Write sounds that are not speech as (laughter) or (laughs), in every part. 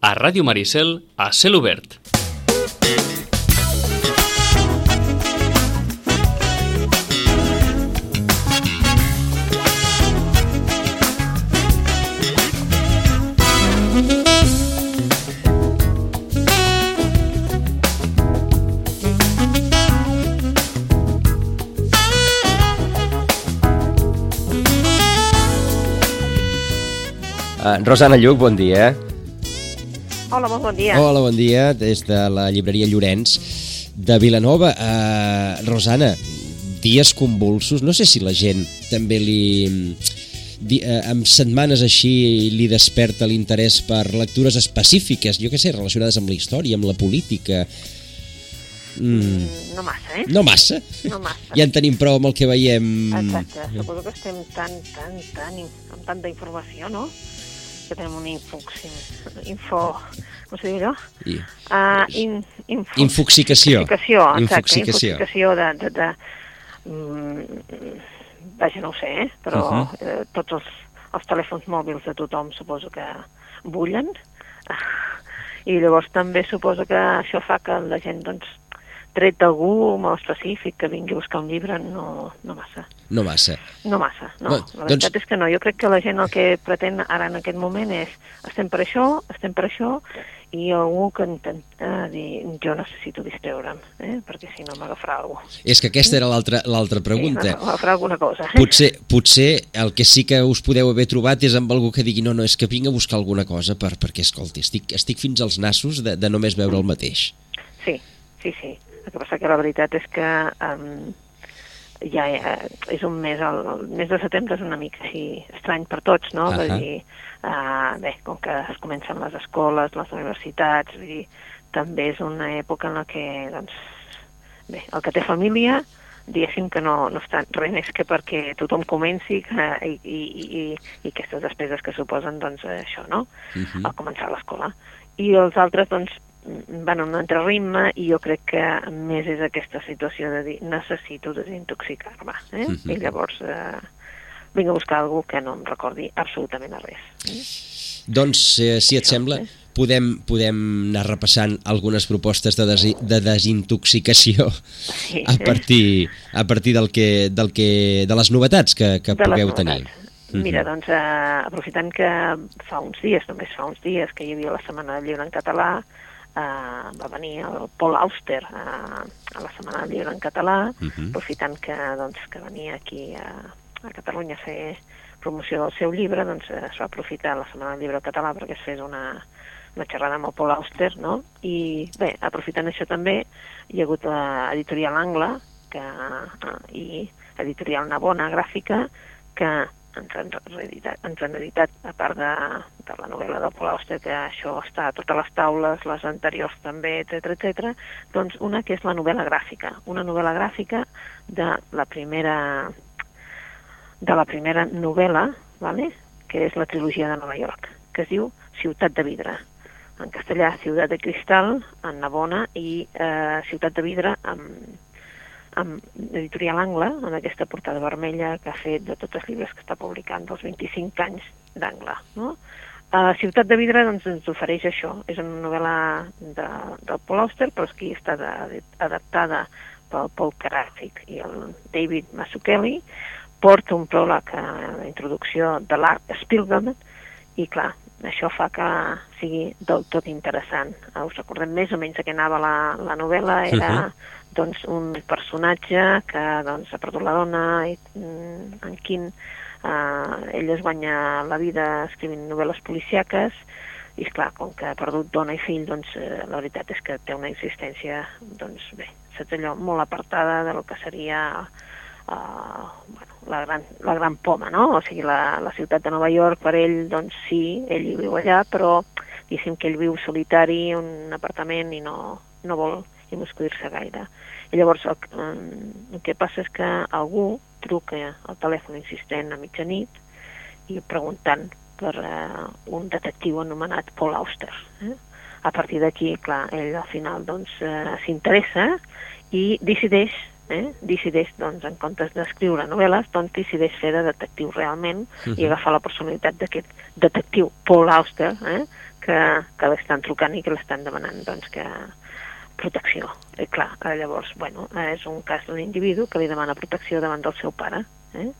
a Ràdio Maricel a cel obert. Uh, Rosana Lluc, bon dia. Hola, molt bon dia. Hola, bon dia, des de la llibreria Llorenç de Vilanova. Uh, Rosana, dies convulsos, no sé si la gent també li... Di, uh, amb setmanes així li desperta l'interès per lectures específiques, jo què sé, relacionades amb la història, amb la política... Mm, No massa, eh? no massa. No massa. Ja en tenim prou amb el que veiem. Exacte. Suposo que estem tan, tan, tan, amb tanta informació, no? Que tenim un influx, info... Com se diu allò? I, Uh, in, info, Infoxicació. Infoxicació, exacte. Infoxicació. Infoxicació de... de, de mm, vaja, no ho sé, eh? però uh Mhm. -huh. eh, tots els, els telèfons mòbils de tothom suposo que bullen. I llavors també suposo que això fa que la gent, doncs, tret d'algú molt específic que vingui a buscar un llibre, no, no massa. No massa. No massa, no. Bé, la doncs- veritat és que no. Jo crec que la gent el que pretén ara en aquest moment és estem per això, estem per això, i algú que intenta dir jo necessito distreure'm, eh? perquè si no m'agafarà algú. És que aquesta era l'altra l'altra Sí, pregunta. m'agafarà alguna cosa. Eh? Potser, potser el que sí que us podeu haver trobat és amb algú que digui no, no, és que vinc a buscar alguna cosa per, perquè, escolti, estic, estic fins als nassos de, de només veure el mateix. Sí, sí, sí. El que passa que la veritat és que um, ja eh, és un mes, el, el mes de setembre és una mica així estrany per tots, no? Ahà. Vull dir, uh, bé, com que es comencen les escoles, les universitats, vull dir, també és una època en la que, doncs, bé, el que té família, diguéssim que no, no està res més que perquè tothom comenci que, i, i, i, i aquestes despeses que suposen, doncs, això, no? Mhm. al començar l'escola. I els altres, doncs, van a un altre ritme i jo crec que més és aquesta situació de dir necessito desintoxicar-me. Eh? Mhm. I llavors eh, vinc a buscar algú que no em recordi absolutament a res. Doncs, eh, si et Això, sembla, eh? podem, podem anar repassant algunes propostes de, desi, de desintoxicació Sí, a partir, a partir del que, del que, de les novetats que, que de pugueu tenir. Mhm. Mira, doncs, eh, aprofitant que fa uns dies, només fa uns dies, que hi havia la Setmana del Llibre en català, eh, va venir el Paul Auster eh, a la Setmana del Llibre en català, Mhm. aprofitant que, doncs, que venia aquí a, a Catalunya a fer promoció del seu llibre, doncs eh, es va aprofitar la Setmana del Llibre en català perquè es fes una, una xerrada amb el Paul Auster, no? I bé, aprofitant això també, hi ha hagut l'editorial Angle que, eh, i editorial Navona Gràfica que han, reeditat, ens han editat, a part de, de la novel·la del Paul Auster, que això està a totes les taules, les anteriors també, etc etc. doncs una que és la novel·la gràfica, una novel·la gràfica de la primera de la primera novel·la, vale? que és la trilogia de Nova York, que es diu Ciutat de Vidre. En castellà, Ciutat de Cristal, en Navona, i eh, Ciutat de Vidre amb, amb Editorial Angle, amb aquesta portada vermella que ha fet de tots els llibres que està publicant dels 25 anys d'Angle. No? A Ciutat de Vidre doncs, ens ofereix això. És una novel·la de, del Paul Auster, però aquí està de, adaptada pel Paul Karasik i el David Mazzucchelli. Porta un pròleg a la introducció de l'art Spielberg i, clar, això fa que sigui del tot interessant. Eh, Us recordem més o menys de què anava la, la novel·la? Era Mhm. Doncs, un personatge que doncs, ha perdut la dona i mm, en quin eh, ell es guanya la vida escrivint novel·les policiaques i esclar, com que ha perdut dona i fill doncs eh, la veritat és que té una existència doncs bé, saps allò, molt apartada del que seria eh, bueno, la, gran, la gran poma, no? O sigui, la, la ciutat de Nova York per ell, doncs sí, ell hi viu allà, però diguéssim que ell viu solitari un apartament i no, no vol immiscuir-se gaire. Llavors el, mm, el que passa és que algú truca al telèfon insistent a mitjanit i preguntant per eh, un detectiu anomenat Paul Auster. Eh? A partir d'aquí, clar, ell al final doncs eh, s'interessa i decideix eh, decideix, doncs, en comptes d'escriure novel·les, doncs decideix fer de detectiu realment uh -huh. i Mhm. agafar la personalitat d'aquest detectiu Paul Auster, eh, que, que l'estan trucant i que l'estan demanant doncs, que protecció. I clar, eh, llavors, bueno, eh, és un cas d'un individu que li demana protecció davant del seu pare, eh?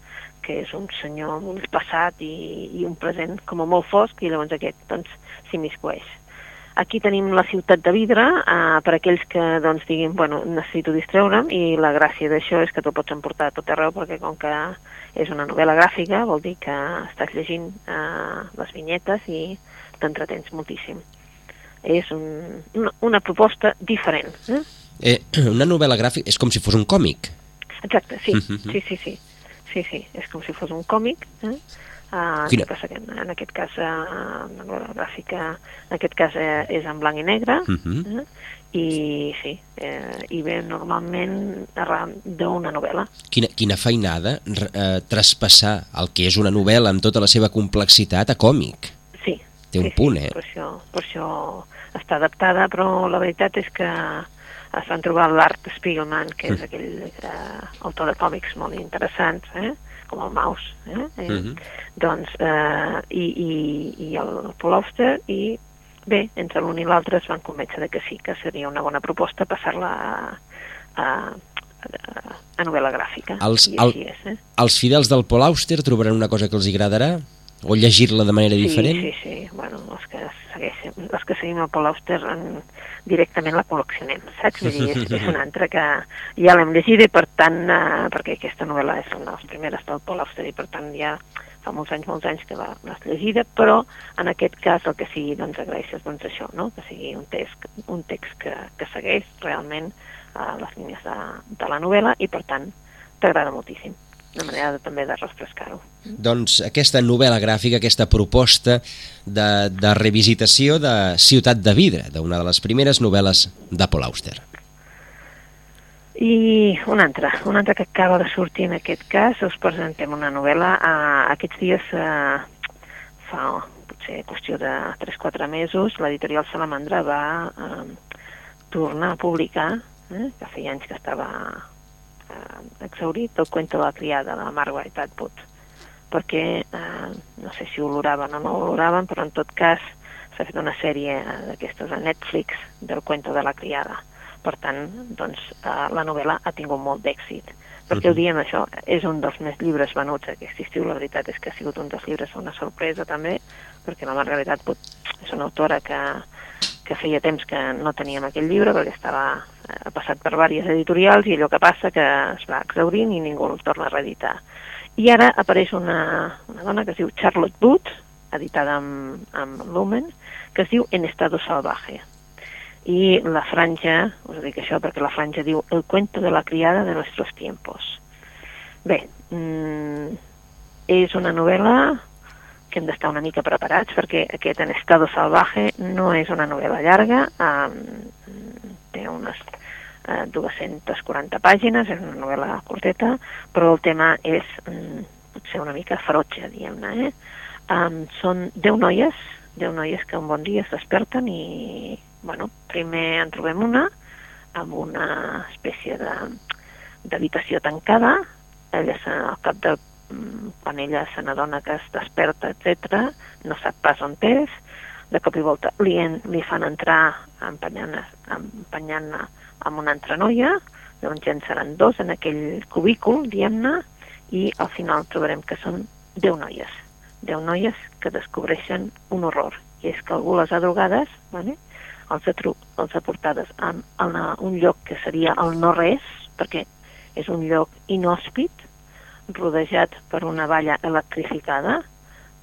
que és un senyor amb un passat i, i un present com a molt fosc, i llavors aquest doncs, s'hi miscueix. Aquí tenim la ciutat de vidre, eh, per aquells que doncs, diguin, bueno, necessito distreure'm, i la gràcia d'això és que tu pots emportar a tot arreu, perquè com que és una novel·la gràfica, vol dir que estàs llegint eh, les vinyetes i t'entretens moltíssim. És un, una, una proposta diferent. Eh? Eh, (clears throat) una novel·la gràfica és com si fos un còmic. Exacte, sí, Mhm. sí, sí, sí. Sí, sí, és com si fos un còmic. Eh? Uh, Quina- passa que en, en aquest cas uh, la novel·la gràfica en aquest cas eh, és en blanc i negre Mhm. eh? i sí eh, i ve normalment arran d'una novel·la Quina, quina feinada eh, traspassar el que és una novel·la amb tota la seva complexitat a còmic. Sí, Té un sí, punt, sí, eh? per això, per això està adaptada però la veritat és que es van trobar l'Art Spiegelman que és aquell eh, autor de còmics molt interessants eh? com el Maus eh? eh? Mhm. doncs, eh, i, i, i el Paul Auster i bé, entre l'un i l'altre es van convèncer de que sí, que seria una bona proposta passar-la a, a, a, a novel·la gràfica Els- el- és, eh? Els fidels del Paul Auster trobaran una cosa que els agradarà? O llegir-la de manera diferent? Sí, sí, sí. Bueno, els que, segueixen, els que seguim el Paul Auster en, directament la col·leccionem, saps? Vull dir, és, és una altra que ja l'hem llegida i per tant, eh, perquè aquesta novel·la és una de les primeres del Paul Auster i per tant ja fa molts anys, molts anys que la- l'has llegida, però en aquest cas el que sigui, doncs agraeixes doncs això, no? que sigui un text, un text que, que segueix realment eh, les línies de, de la novel·la i per tant t'agrada moltíssim. Una manera de, també de refrescar-ho. Doncs aquesta novel·la gràfica, aquesta proposta de, de revisitació de Ciutat de Vidre, d'una de les primeres novel·les de Paul Auster. I una altra, una altra que acaba de sortir en aquest cas, us presentem una novel·la. Uh, aquests dies, uh, fa potser qüestió de 3-4 mesos, l'editorial Salamandra va uh, tornar a publicar, eh, que feia anys que estava exaurit, el cuento de la criada de Margaret Atwood, perquè uh, no sé si oloraven o no oloraven, però en tot cas s'ha fet una sèrie eh, d'aquestes a Netflix del cuento de la criada per tant, doncs, eh, la novel·la ha tingut molt d'èxit. Per què ho diem això? És un dels més llibres venuts aquest estiu, la veritat és que ha sigut un dels llibres una sorpresa també, perquè la Margaret Atwood és una autora que, que feia temps que no teníem aquell llibre, perquè estava eh, passat per diverses editorials i allò que passa que es va exaurint i ningú el torna a reeditar. I ara apareix una, una dona que es diu Charlotte Booth, editada amb, amb Lumen, que es diu En estado salvaje i la franja, us dic això perquè la franja diu El cuento de la criada de nuestros tiempos. Bé, mm, és una novel·la que hem d'estar una mica preparats perquè aquest En estado salvaje no és una novel·la llarga, um, unes uh, 240 pàgines, és una novel·la curteta, però el tema és um, potser una mica ferotge, diguem-ne. Eh? Um, són 10 noies, 10 noies que un bon dia es desperten i, bueno, primer en trobem una amb una espècie d'habitació tancada, ella se, al cap de mm, quan ella se n'adona que es desperta, etc, no sap pas on és, de cop i volta li, en, li fan entrar empenyant-la empenyant amb una altra noia, llavors ja en seran dos en aquell cubícul, diguem-ne, i al final trobarem que són 10 noies, 10 noies que descobreixen un horror, i és que algú les ha drogades, vale? els ha, tru els ha portades a, a un lloc que seria el no-res, perquè és un lloc inhòspit, rodejat per una valla electrificada,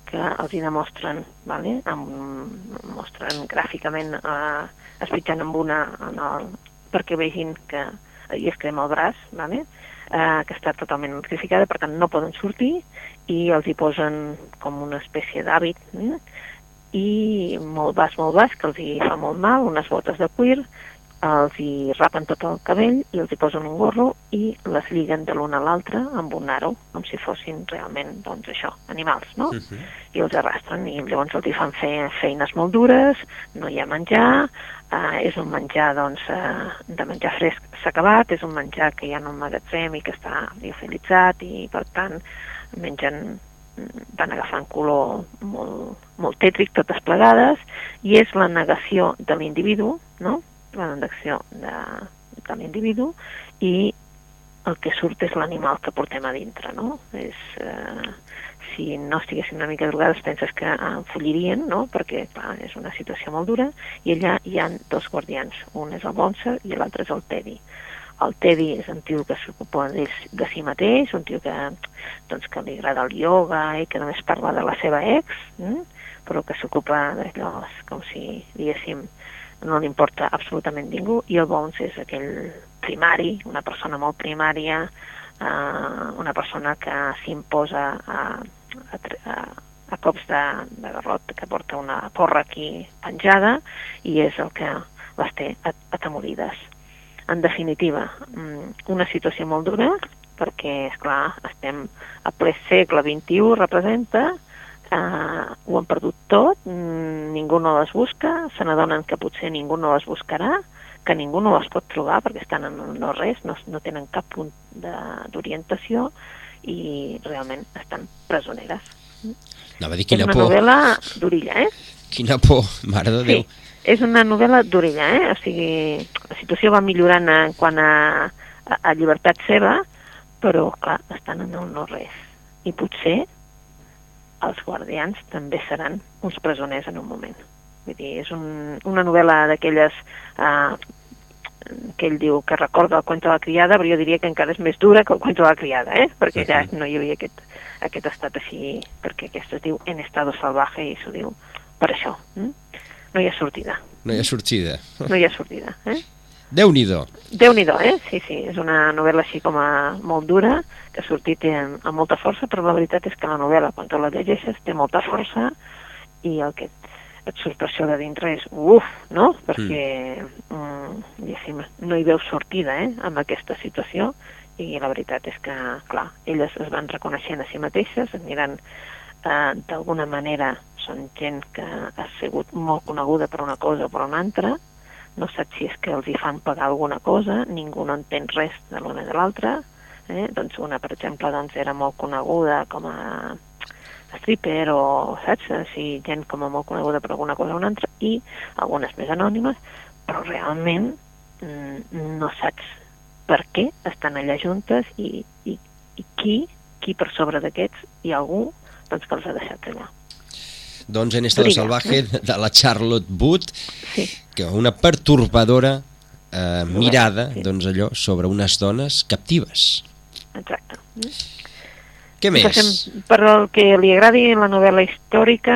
que els hi demostren, vale? amb, mostren gràficament, eh, espitjant amb una, en el, perquè vegin que hi es crema el braç, vale? eh, que està totalment electrificada, per tant no poden sortir, i els hi posen com una espècie d'hàbit, eh? i molt bas, molt bas, que els hi fa molt mal, unes botes de cuir, els hi rapen tot el cabell i els hi posen un gorro i les lliguen de l'una a l'altra amb un aro, com si fossin realment, doncs això, animals, no? Uh -huh. I els arrastren i llavors els hi fan fer feines molt dures, no hi ha menjar, eh, és un menjar, doncs, eh, de menjar fresc s'ha acabat, és un menjar que hi ha en un magatzem i que està liofilitzat i, per tant, mengen van agafant color molt, molt tètric, totes plegades, i és la negació de l'individu, no? La negació de, de l'individu, i el que surt és l'animal que portem a dintre, no? És, eh, si no estiguessin una mica drogades penses que enfollirien, no? Perquè, clar, és una situació molt dura, i allà hi han dos guardians, un és el Bonser i l'altre és el Teddy. El Teddy és un tio que s'ocupa de, si mateix, un tio que, doncs, que li agrada el ioga i que només parla de la seva ex, mm? però que s'ocupa d'allò com si, diguéssim, no li importa absolutament ningú, i el Bones és aquell primari, una persona molt primària, eh, una persona que s'imposa a, a, a, a cops de, de garrot, que porta una porra aquí penjada i és el que les té atemorides. En definitiva, mm, una situació molt dura, perquè, és clar estem a ple segle XXI, representa, eh, ho han perdut tot, mm, ningú no les busca, se n'adonen que potser ningú no les buscarà, que ningú no les pot trobar perquè estan en no res, no, no tenen cap punt d'orientació i realment estan presoneres. No, va dir quina és una por. novel·la d'orilla, eh? Quina por, mare de Déu. Sí, és una novel·la d'orella, eh? O sigui, la situació va millorant en quant a, a, a llibertat seva, però, clar, estan en el no res. I potser els guardians també seran uns presoners en un moment. Vull dir, és un, una novel·la d'aquelles eh, que ell diu que recorda el cuento de la criada, però jo diria que encara és més dura que el cuento de la criada, eh? perquè ja no hi havia aquest, aquest estat així, perquè aquest es diu en estado salvaje i s'ho diu per això. Eh? No hi ha sortida. No hi ha sortida. No hi ha sortida. Eh? Déu-n'hi-do. Déu-n'hi-do, eh? Sí, sí, és una novel·la així com a molt dura, que ha sortit amb, amb molta força, però la veritat és que la novel·la, quan tu la llegeixes, té molta força i el que et surt per això de dintre és uf, no? Perquè mm. mm, no hi veus sortida eh, amb aquesta situació i la veritat és que, clar, elles es van reconeixent a si mateixes, es miren eh, d'alguna manera són gent que ha sigut molt coneguda per una cosa o per una altra, no saps si és que els hi fan pagar alguna cosa, ningú no entén res de l'una de l'altra, eh? doncs una, per exemple, doncs era molt coneguda com a stripper o, saps, si gent com a molt coneguda per alguna cosa o una altra, i algunes més anònimes, però realment mm, no saps per què estan allà juntes i, i, i qui, qui per sobre d'aquests hi ha algú doncs, que els ha deixat allà. Doncs en Estado Salvaje, eh? de la Charlotte Wood, sí. que una pertorbadora eh, mirada, sí. doncs allò, sobre unes dones captives. Exacte. Què més? Passem per el que li agradi la novel·la històrica,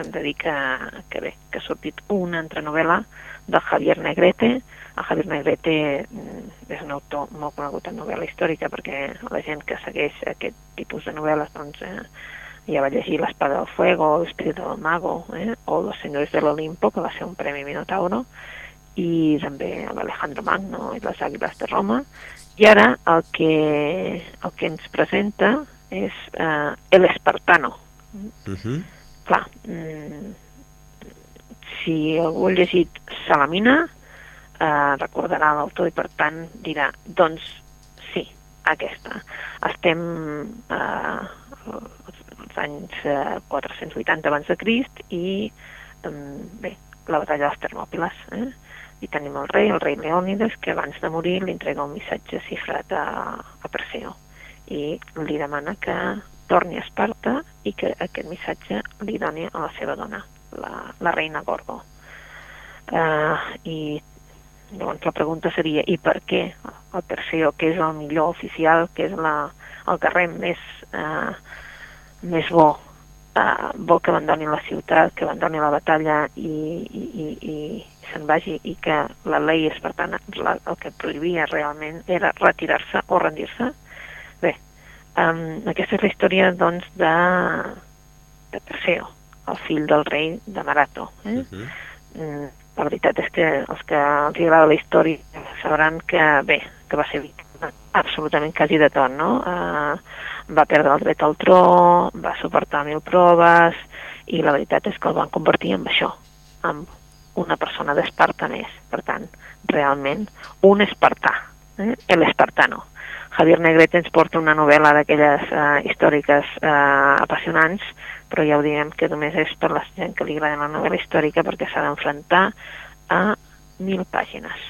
hem de dir que, que bé, que ha sortit una altra novel·la de Javier Negrete. El Javier Negrete és un autor molt conegut en novel·la històrica perquè la gent que segueix aquest tipus de novel·les doncs, eh, ja va llegir L'Espada del Fuego, L'Espíritu del Mago, eh, o Los Señores de l'Olimpo, que va ser un premi Minotauro, i també l'Alejandro Magno i les Àguiles de Roma, i ara el que, el que ens presenta és eh, El Espartano. Uh -huh. Clar, mm, si algú ha llegit Salamina, eh, recordarà l'autor i per tant dirà, doncs sí, aquesta. Estem eh, als anys eh, 480 abans de Crist i eh, bé, la batalla de les Termòpiles. Eh? I tenim el rei, el rei Leònides, que abans de morir li entrega un missatge cifrat a, a Perseo i li demana que torni a Esparta i que aquest missatge li doni a la seva dona, la, la reina Gorgo. Uh, I llavors la pregunta seria i per què el Perseo, que és el millor oficial, que és la, el guerrer més, uh, més bo, uh, vol que abandoni la ciutat, que abandoni la batalla i, i, i, i se'n vagi i que la llei espartana la, el que prohibia realment era retirar-se o rendir-se Bé, um, aquesta és la història doncs, de, de Perseo, el fill del rei de Marato. Eh? Uh -huh. mm, la veritat és que els que els agrada la història sabran que, bé, que va ser absolutament quasi de tot, no? Uh, va perdre el dret al tro, va suportar mil proves, i la veritat és que el van convertir en això, en una persona d'Esparta més. Per tant, realment, un espartà, eh? l'espartano. Javier Negrete ens porta una novel·la d'aquelles eh, històriques eh, apassionants, però ja ho diem que només és per la gent que li agrada la novel·la històrica perquè s'ha d'enfrontar a mil pàgines.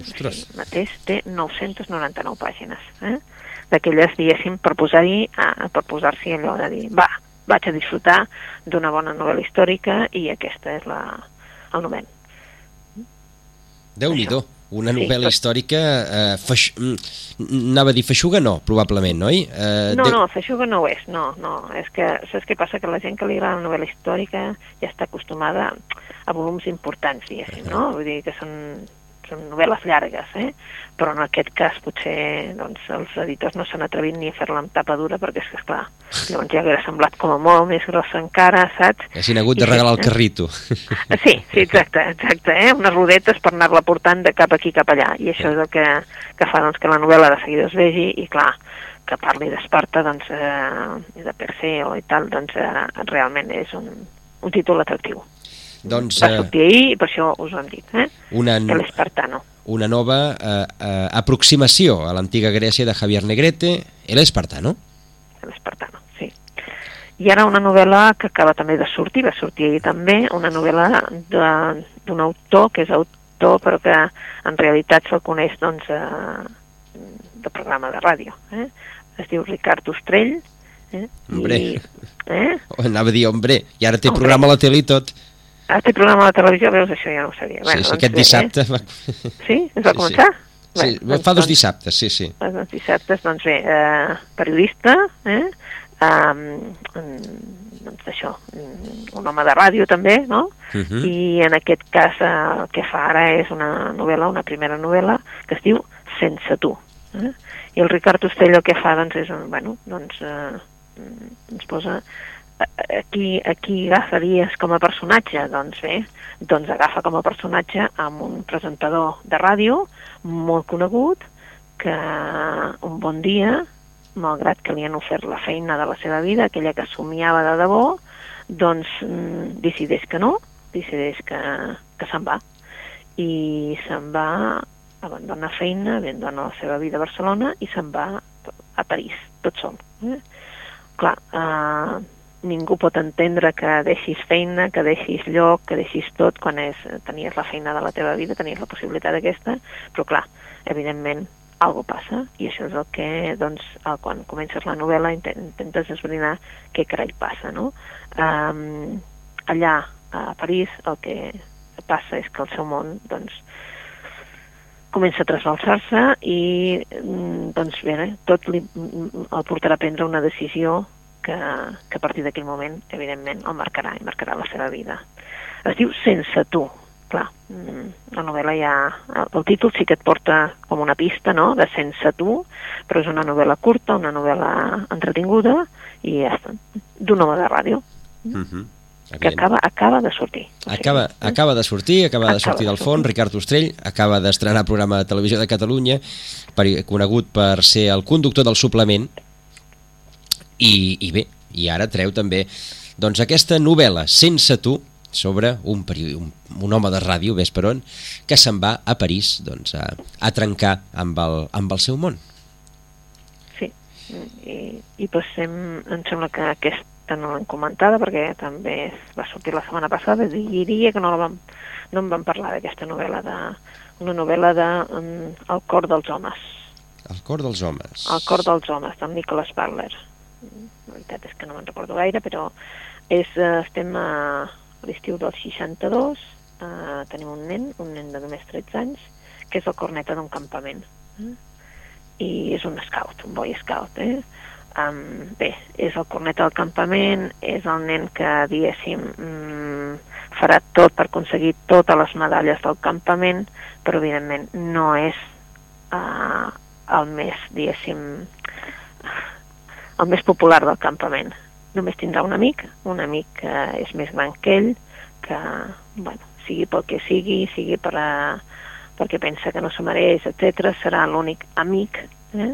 Ostres. El mateix té 999 pàgines. Eh? D'aquelles, diguéssim, per posar-hi, eh, per posar-s'hi allò de dir, va, vaig a disfrutar d'una bona novel·la històrica i aquesta és la, el moment. Déu-n'hi-do, una Sí, novel·la però- històrica... Eh, feix... mm, Anava a dir feixuga, no, probablement, oi? Eh, No, Déu- no, feixuga no ho és, no, no. És que saps què passa? Que la gent que li agrada la novel·la històrica ja està acostumada a volums importants, diguéssim, no? Vull dir que són, són novel·les llargues, eh? Però en aquest cas potser doncs, els editors no s'han atrevit ni a fer-la amb tapa dura perquè és que, esclar, llavors ja hauria semblat com a molt més grossa encara, saps? Haguessin hagut de regalar el carrito. Sí, sí, exacte, exacte, eh? unes rodetes per anar-la portant de cap aquí cap allà, i això és el que, que fa doncs, que la novel·la de seguida es vegi, i clar, que parli d'Esparta, doncs, eh, i de Perseo i tal, doncs eh, realment és un, un títol atractiu. Doncs Va eh, sortir ahir i per això us ho hem dit, eh? una, l'Espartano. una nova eh, eh, aproximació a l'antiga Grècia de Javier Negrete, el Espartano. l'Espartano, sí. I ara una novel·la que acaba també de sortir, va sortir ahir també, una novel·la d'un autor que és autor però que en realitat se'l coneix doncs, eh, de programa de ràdio. Eh? Es diu Ricard Ostrell. Eh? Hombre. I, eh? (laughs) Oh, Anava a dir, hombre, i ara té Hombre. programa a la tele i tot. Ara té programa la televisió, veus, això ja no ho sabia. sí, sí, doncs aquest bé, dissabte... Va... Eh? Sí? Es va Sí, començar? Sí, Bé, fa dos doncs- dissabtes, sí, sí. els doncs, dissabtes, doncs bé, eh, periodista, eh, um, doncs això, mm, un home de ràdio també, no? Uh -huh. I en aquest cas eh, el que fa ara és una novel·la, una primera novel·la, que es diu Sense tu. Eh? I el Ricard Ostello el que fa, doncs, és, un, bueno, doncs, eh, mm, ens posa eh, aquí, aquí agafaries com a personatge? Doncs bé, doncs agafa com a personatge amb un presentador de ràdio molt conegut que un bon dia, malgrat que li han ofert la feina de la seva vida, aquella que somiava de debò, doncs mm, decideix que no, decideix que, que se'n va. I se'n va, abandona feina, abandona la seva vida a Barcelona i se'n va a París, tot sol. Eh? Clar, eh, ningú pot entendre que deixis feina, que deixis lloc, que deixis tot quan és, tenies la feina de la teva vida, tenies la possibilitat aquesta, però clar, evidentment, algo passa i això és el que, doncs, el, quan comences la novel·la inten- intentes esbrinar què carai passa, no? Um, allà, a París, el que passa és que el seu món, doncs, comença a trasbalsar-se i mm, doncs bé, tot li, el portarà a prendre una decisió que, que a partir d'aquell moment, evidentment, el marcarà i marcarà la seva vida. Es diu Sense tu. Clar, mm, la novel·la ja... El, títol sí que et porta com una pista, no?, de Sense tu, però és una novel·la curta, una novel·la entretinguda i ja està, d'un home de ràdio -huh. que acaba, acaba de sortir. O sigui, Acaba, acaba de sortir, acaba de Acaba sortir de del sortir. fons, Ricard Ostrell acaba d'estrenar programa de televisió de Catalunya, per, conegut per ser el conductor del suplement, i, i bé, i ara treu també doncs aquesta novel·la, Sense tu, sobre un, un, un home de ràdio, ves per on, que se'n va a París doncs, a, a trencar amb el, amb el seu món. Sí, i, i pues, em, em sembla que aquesta no l'hem comentada perquè també va sortir la setmana passada i diria que no, la vam, no en vam parlar d'aquesta novel·la de, una novel·la de um, El cor dels homes El cor dels homes. El cor dels homes, del Nicholas Butler veritat és que no me'n recordo gaire però és, eh, estem a, l'estiu del 62 eh, tenim un nen, un nen de només 13 anys que és el corneta d'un campament eh? i és un scout, un boy scout eh? Um, bé, és el corneta del campament, és el nen que, diguéssim, mm, farà tot per aconseguir totes les medalles del campament, però evidentment no és uh, el més, diguéssim, el més popular del campament. Només tindrà un amic, un amic que és més gran que ell, que, bueno, sigui pel que sigui, sigui per a, perquè pensa que no s'ho mereix, etc serà l'únic amic, eh?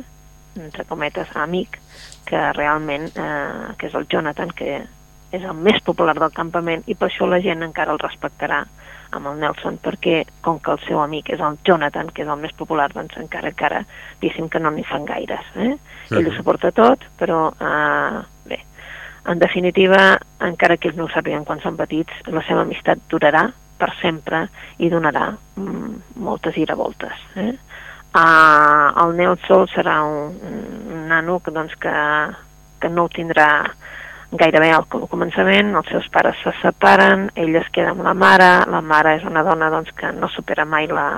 entre cometes, amic, que realment, eh, que és el Jonathan, que és el més popular del campament i per això la gent encara el respectarà amb el Nelson, perquè com que el seu amic és el Jonathan, que és el més popular, doncs encara, encara, diguéssim que no n'hi fan gaires. Eh? Ell ho suporta tot, però eh, bé, en definitiva, encara que ells no ho sàpiguen quan són petits, la seva amistat durarà per sempre i donarà mm, moltes giravoltes. Eh? Uh, el Nelson serà un, un nano que, doncs, que, que no ho tindrà gairebé al començament, els seus pares se separen, ell es queda amb la mare, la mare és una dona doncs, que no supera mai la,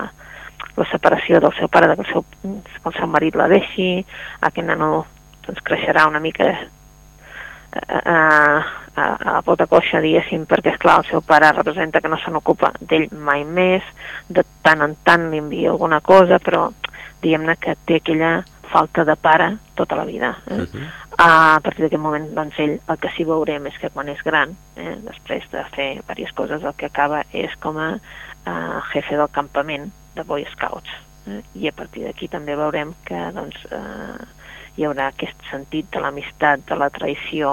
la separació del seu pare, que el seu, que el seu marit la deixi, aquest nano doncs, creixerà una mica a, a, a, a pota coixa, diguéssim, perquè, és clar el seu pare representa que no se n'ocupa d'ell mai més, de tant en tant li envia alguna cosa, però diguem-ne que té aquella falta de pare tota la vida. Eh? Uh -huh. A partir d'aquest moment, doncs, ell el que sí veurem és que quan és gran, eh, després de fer diverses coses, el que acaba és com a eh, jefe del campament de Boy Scouts. Eh? I a partir d'aquí també veurem que doncs, eh, hi haurà aquest sentit de l'amistat, de la traïció,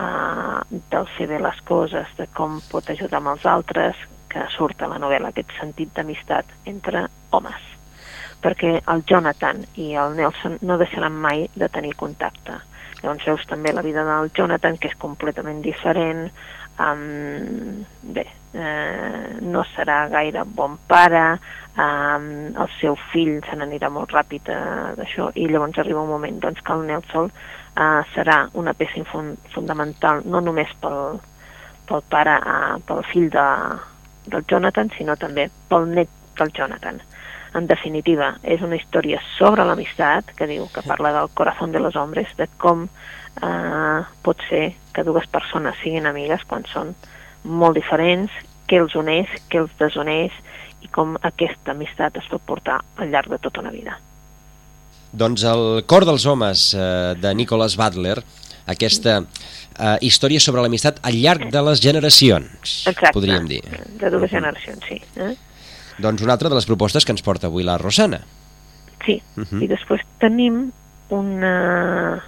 eh, del fer bé les coses, de com pot ajudar amb els altres, que surt a la novel·la aquest sentit d'amistat entre homes perquè el Jonathan i el Nelson no deixaran mai de tenir contacte. Llavors veus també la vida del Jonathan, que és completament diferent, um, bé, eh, no serà gaire bon pare, um, el seu fill se n'anirà molt ràpid uh, d'això, i llavors arriba un moment doncs, que el Nelson uh, serà una peça fun fundamental, no només pel, pel pare, uh, pel fill de, del Jonathan, sinó també pel net del Jonathan en definitiva, és una història sobre l'amistat, que diu que parla del corazón de los hombres, de com eh, pot ser que dues persones siguin amigues quan són molt diferents, què els uneix, què els desuneix i com aquesta amistat es pot portar al llarg de tota una vida. Doncs el cor dels homes eh, de Nicholas Butler, aquesta eh, història sobre l'amistat al llarg de les generacions, Exacte, podríem dir. de dues generacions, sí. Eh? Doncs una altra de les propostes que ens porta avui la Rosana. Sí, uh -huh. i després tenim una,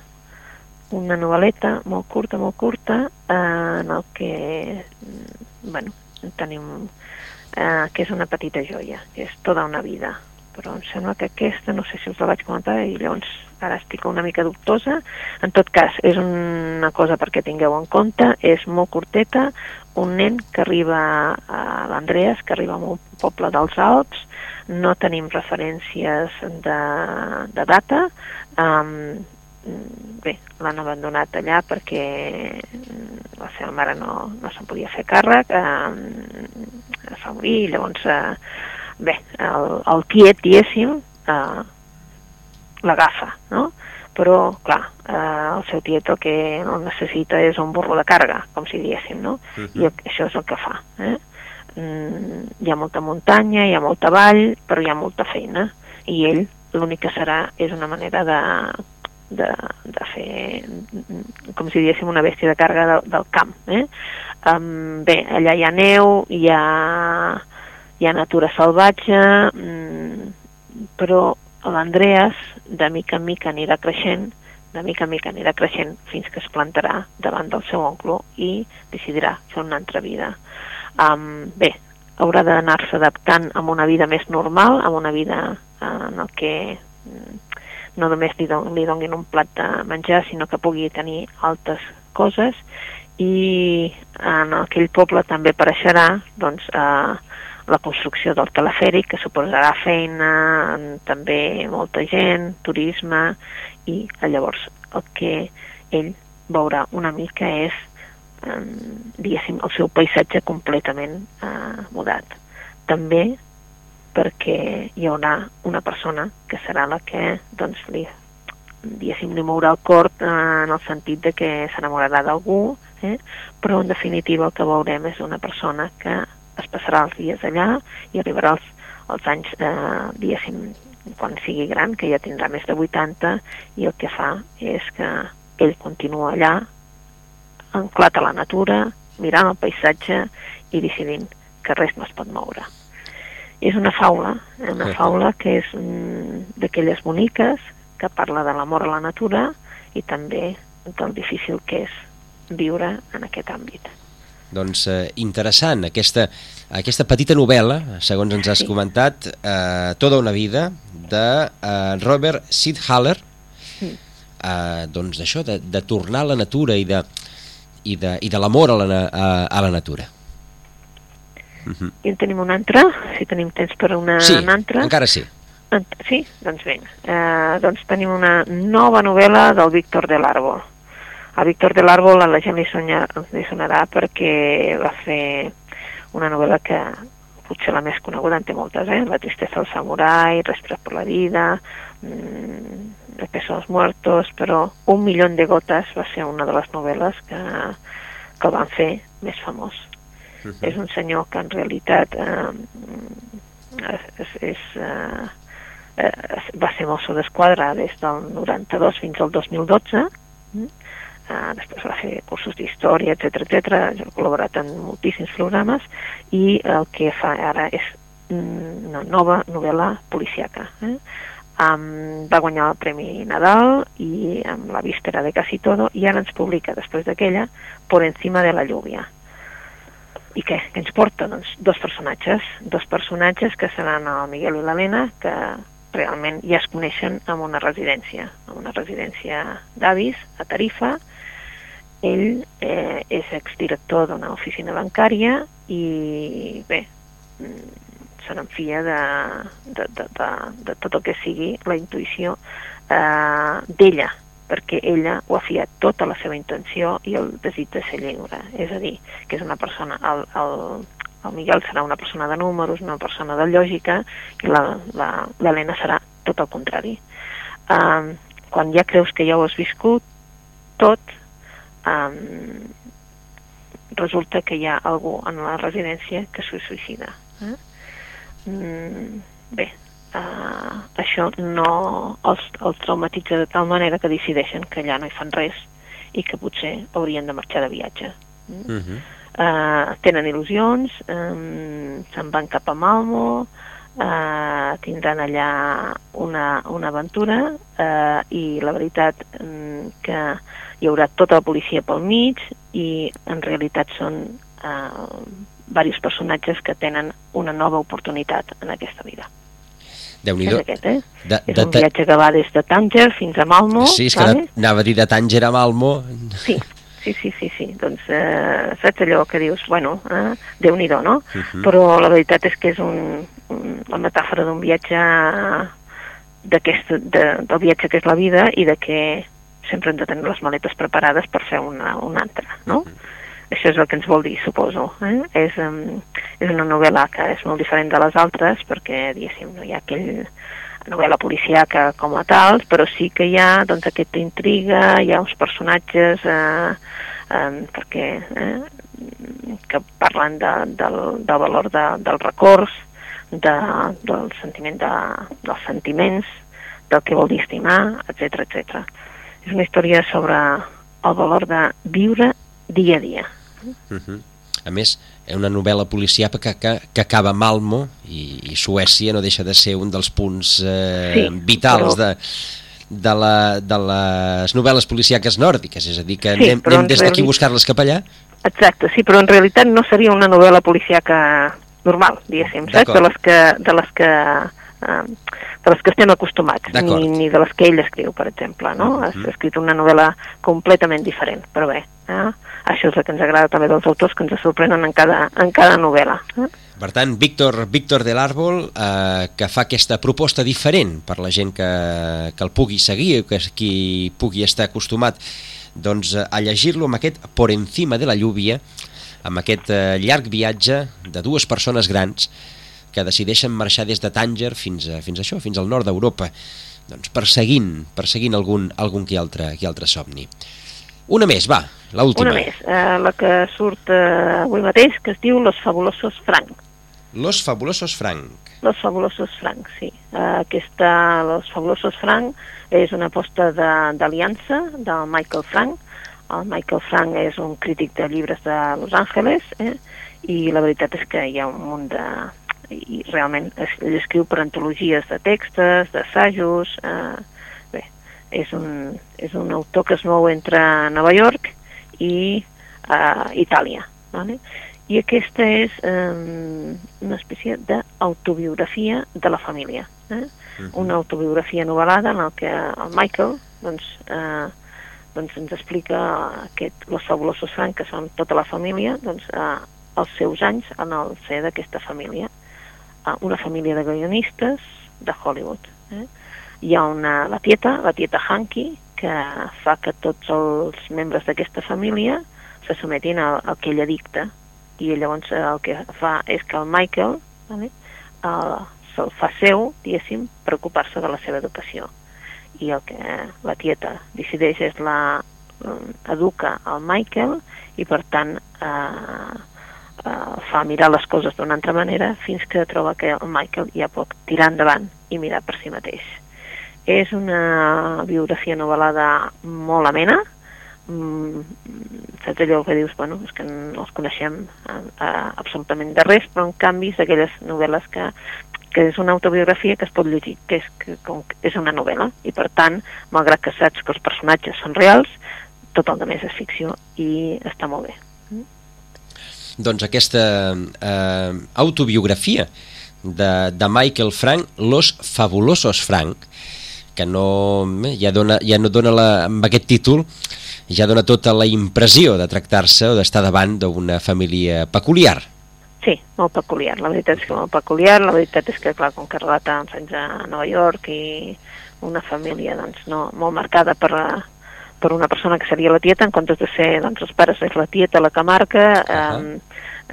una novel·leta molt curta, molt curta, eh, en el que, bueno, tenim, eh, que és una petita joia, que és tota una vida. Però em sembla que aquesta, no sé si us la vaig comentar, i llavors ara estic una mica dubtosa. En tot cas, és una cosa perquè tingueu en compte, és molt curteta, un nen que arriba a l'Andreas, que arriba a un poble dels Alps, no tenim referències de, de data, um, bé, l'han abandonat allà perquè la seva mare no, no se'n podia fer càrrec, um, es va morir, llavors, uh, bé, el, el tiet, diguéssim, uh, l'agafa, no? però, clar, eh, el seu tiet el que el necessita és un burro de càrrega, com si diguéssim, no? Uh -huh. I això és el que fa. Eh? Mm, hi ha molta muntanya, hi ha molta vall, però hi ha molta feina, i ell l'únic que serà és una manera de, de, de fer, com si diguéssim, una bèstia de càrrega de, del camp. Eh? Um, bé, allà hi ha neu, hi ha, hi ha natura salvatge, mm, però l'Andreas de mica en mica anirà creixent, de mica en mica anirà creixent fins que es plantarà davant del seu oncle i decidirà fer una altra vida. Um, bé, haurà d'anar-se adaptant a una vida més normal, a una vida uh, en el que mm, no només li, don, li donguin un plat de menjar, sinó que pugui tenir altres coses i en aquell poble també apareixerà doncs, uh, la construcció del telefèric, que suposarà feina, també molta gent, turisme, i llavors el que ell veurà una mica és, eh, diguéssim, el seu paisatge completament eh, mudat. També perquè hi haurà una persona que serà la que doncs, li, diguéssim, li mourà el cor eh, en el sentit de que s'enamorarà d'algú, eh? però en definitiva el que veurem és una persona que es passarà els dies allà i arribarà als, als anys, eh, diguéssim, quan sigui gran, que ja tindrà més de 80, i el que fa és que ell continua allà, anclat a la natura, mirant el paisatge i decidint que res no es pot moure. És una faula, eh, una faula que és mm, d'aquelles boniques, que parla de l'amor a la natura i també del difícil que és viure en aquest àmbit. Doncs eh, interessant, aquesta, aquesta petita novel·la, segons ens has Sí. comentat, eh, Tota una vida, de eh, Robert Sidhaller, eh, doncs d'això, de, de tornar a la natura i de, i de, i de l'amor a, la, a, a la natura. Mhm. I en tenim un altre, si tenim temps per una, sí, un altre. encara sí. En- Sí? Doncs vinga. Eh, doncs tenim una nova novel·la del Víctor de l'Árbol. A Víctor de l'Árbol a la gent li, sonya, li sonarà perquè va fer una novel·la que potser la més coneguda en té moltes, eh? La tristesa del samurai, Respirar por la vida, mmm, El peso de los muertos, però Un milió de gotes va ser una de les novel·les que, que el van fer més famós. És un senyor que en realitat eh, és, és, eh, eh, va ser mosso d'esquadra des del 92 fins al 2012 mm? Eh, després va fer cursos d'història, etc etc. ha col·laborat en moltíssims programes i el que fa ara és mm, una nova novel·la policiaca eh? um, va guanyar el Premi Nadal i amb la víspera de Casi Todo i ara ens publica després d'aquella Por encima de la lluvia i què? Què ens porta? Doncs dos personatges, dos personatges que seran el Miguel i l'Helena, que realment ja es coneixen en una residència, en una residència d'avis, a Tarifa. Ell eh, és exdirector d'una oficina bancària i bé, mm, se n'enfia de, de, de, de, de tot el que sigui la intuïció eh, d'ella, perquè ella ho ha fiat tota la seva intenció i el desig de ser lliure. És a dir, que és una persona... El, el, el Miguel serà una persona de números, una persona de lògica, i l'Helena serà tot el contrari. Um, quan ja creus que ja ho has viscut tot, um, resulta que hi ha algú en la residència que s'ho suïcida. Eh? Mm, bé, uh, això no els, els traumatitza de tal manera que decideixen que allà no hi fan res i que potser haurien de marxar de viatge. Mm? Uh -huh. uh, tenen il·lusions, um, se'n van cap a Malmo, uh, tindran allà una, una aventura uh, i la veritat um, que hi haurà tota la policia pel mig i en realitat són uh, diversos personatges que tenen una nova oportunitat en aquesta vida. déu nhi És aquest, eh? de, És de, un viatge que va des de Tànger fins a Malmo. Sí, és que vale? anava a dir de Tànger a Malmo. Sí, sí, sí, sí, sí. Doncs eh, saps allò que dius, bueno, eh, Déu-n'hi-do, no? Uh -huh. Però la veritat és que és un, un, la metàfora d'un viatge d'aquest, de, del viatge que és la vida i de que sempre hem de tenir les maletes preparades per fer una, una altra, no? Això és el que ens vol dir, suposo. Eh? És, um, és una novel·la que és molt diferent de les altres perquè, diguéssim, no hi ha aquell novel·la policiaca com a tal, però sí que hi ha doncs, aquesta intriga, hi ha uns personatges eh, eh, perquè, eh, que parlen de, del, del valor de, del records, de, del sentiment de, dels sentiments, del que vol dir estimar, etc etc. És una història sobre el valor de viure dia a dia. Uh -huh. A més, és una novel·la policiapa que, que, que acaba a Malmo i, i Suècia no deixa de ser un dels punts eh, Sí, vitals però- de, de, la, de les novel·les policiaques nòrdiques, és a dir, que Sí, anem, anem des d'aquí a buscar-les cap allà. Exacte, sí, però en realitat no seria una novel·la policiaca normal, diguéssim, saps? De les que, de les que, eh, de les que estem acostumats, ni, ni de les que ell escriu, per exemple, no? Mhm. Ha escrit una novel·la completament diferent, però bé, eh? això és el que ens agrada també dels autors, que ens sorprenen en cada, en cada novel·la. Eh? Per tant, Víctor, Víctor de l'Àrbol, eh, que fa aquesta proposta diferent per la gent que, que el pugui seguir, que qui pugui estar acostumat doncs, a llegir-lo amb aquest Por encima de la lluvia, amb aquest eh, llarg viatge de dues persones grans que decideixen marxar des de Tànger fins a, fins a això, fins al nord d'Europa, doncs perseguint, perseguint algun, algun qui altre, qui altre somni. Una més, va, l'última. Una més, eh, la que surt eh, avui mateix, que es diu Los fabulosos Frank. Los fabulosos Frank. Los fabulosos Frank, sí. Uh, aquesta, Los fabulosos Frank, és una aposta de- d'aliança de, del Michael Frank. El Michael Frank és un crític de llibres de Los Angeles eh? i la veritat és que hi ha un munt de... i realment es, ell escriu per antologies de textos, d'assajos... Eh? Bé, és un, és un autor que es mou entre Nova York i uh, Itàlia. Vale? I aquesta és eh, una espècie d'autobiografia de la família. Eh? Uh -huh. Una autobiografia novel·lada en el que el Michael doncs, eh, doncs ens explica aquest, los fabulosos Frank, que són tota la família, doncs, eh, els seus anys en el ser d'aquesta família. Eh, una família de guionistes de Hollywood. Eh? Hi ha una, la tieta, la tieta Hanky, que fa que tots els membres d'aquesta família se sometin al, al que ella dicta i llavors el que fa és que el Michael vale, uh, se'l fa seu, diguéssim, preocupar-se de la seva educació i el que la tieta decideix és la um, educa al Michael i per tant uh, uh, fa mirar les coses d'una altra manera fins que troba que el Michael ja pot tirar endavant i mirar per si mateix. És una biografia novel·lada molt amena, mm, saps allò que dius, bueno, és que no els coneixem eh, eh, absolutament de res, però en canvi és d'aquelles novel·les que, que és una autobiografia que es pot llegir, que és, que, com, és una novel·la, i per tant, malgrat que saps que els personatges són reals, tot el més és ficció i està molt bé. Doncs aquesta eh, autobiografia de, de Michael Frank, Los Fabulosos Frank, que no, eh, ja, dona, ja no dona la, amb aquest títol ja dona tota la impressió de tractar-se o d'estar davant d'una família peculiar. Sí, molt peculiar, la veritat és que molt peculiar, la veritat és que, clar, com que relata uns anys a Nova York i una família, doncs, no, molt marcada per, per una persona que seria la tieta, en comptes de ser, doncs, els pares és la tieta la que marca, uh -huh.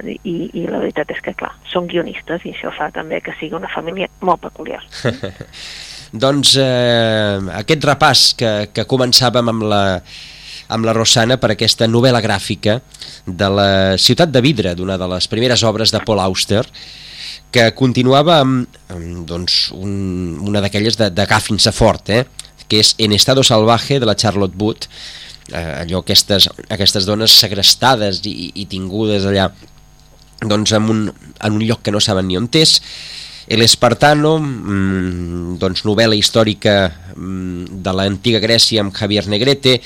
eh, i, i la veritat és que, clar, són guionistes i això fa també que sigui una família molt peculiar. (laughs) doncs eh, aquest repàs que, que començàvem amb la, amb la Rosana per aquesta novel·la gràfica de la Ciutat de Vidre, d'una de les primeres obres de Paul Auster, que continuava amb, amb doncs, un, una d'aquelles de, de fins a fort, eh? Que és En estado salvaje, de la Charlotte Wood, eh, allò, aquestes, aquestes dones segrestades i, i tingudes allà doncs en un, en un lloc que no saben ni on és, El Espartano, mmm, doncs novel·la històrica mmm, de l'antiga Grècia amb Javier Negrete,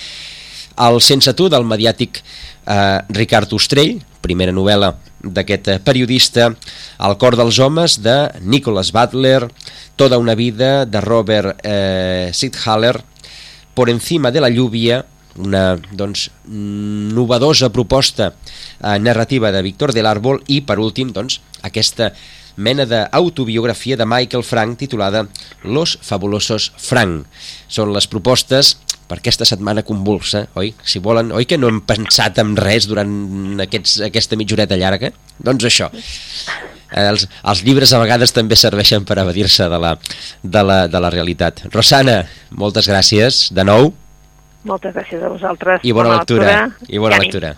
el Sense tu, del mediàtic eh, Ricard Ostrell, primera novel·la d'aquest eh, periodista, El cor dels homes, de Nicholas Butler, Toda una vida, de Robert eh, Sidhaller, Por encima de la lluvia, una doncs, novedosa proposta eh, narrativa de Víctor del Árbol i, per últim, doncs, aquesta mena d'autobiografia de Michael Frank titulada Los fabulosos Frank. Són les propostes per aquesta setmana convulsa, oi? Si volen, oi que no hem pensat en res durant aquests, aquesta mitjoreta llarga? Doncs això. Els, els llibres a vegades també serveixen per evadir-se de, la, de, la, de la realitat. Rosana, moltes gràcies de nou. Moltes gràcies a vosaltres. I bona, bona lectura. lectura. I bona lectura.